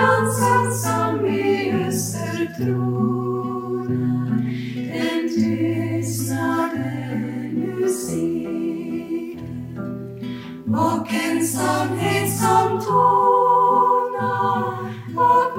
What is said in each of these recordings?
dansat som i österkronan. Den tystnade musiken och ensamhet som tonar och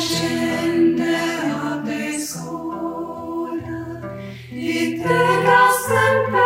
scende a te sola, ite gasem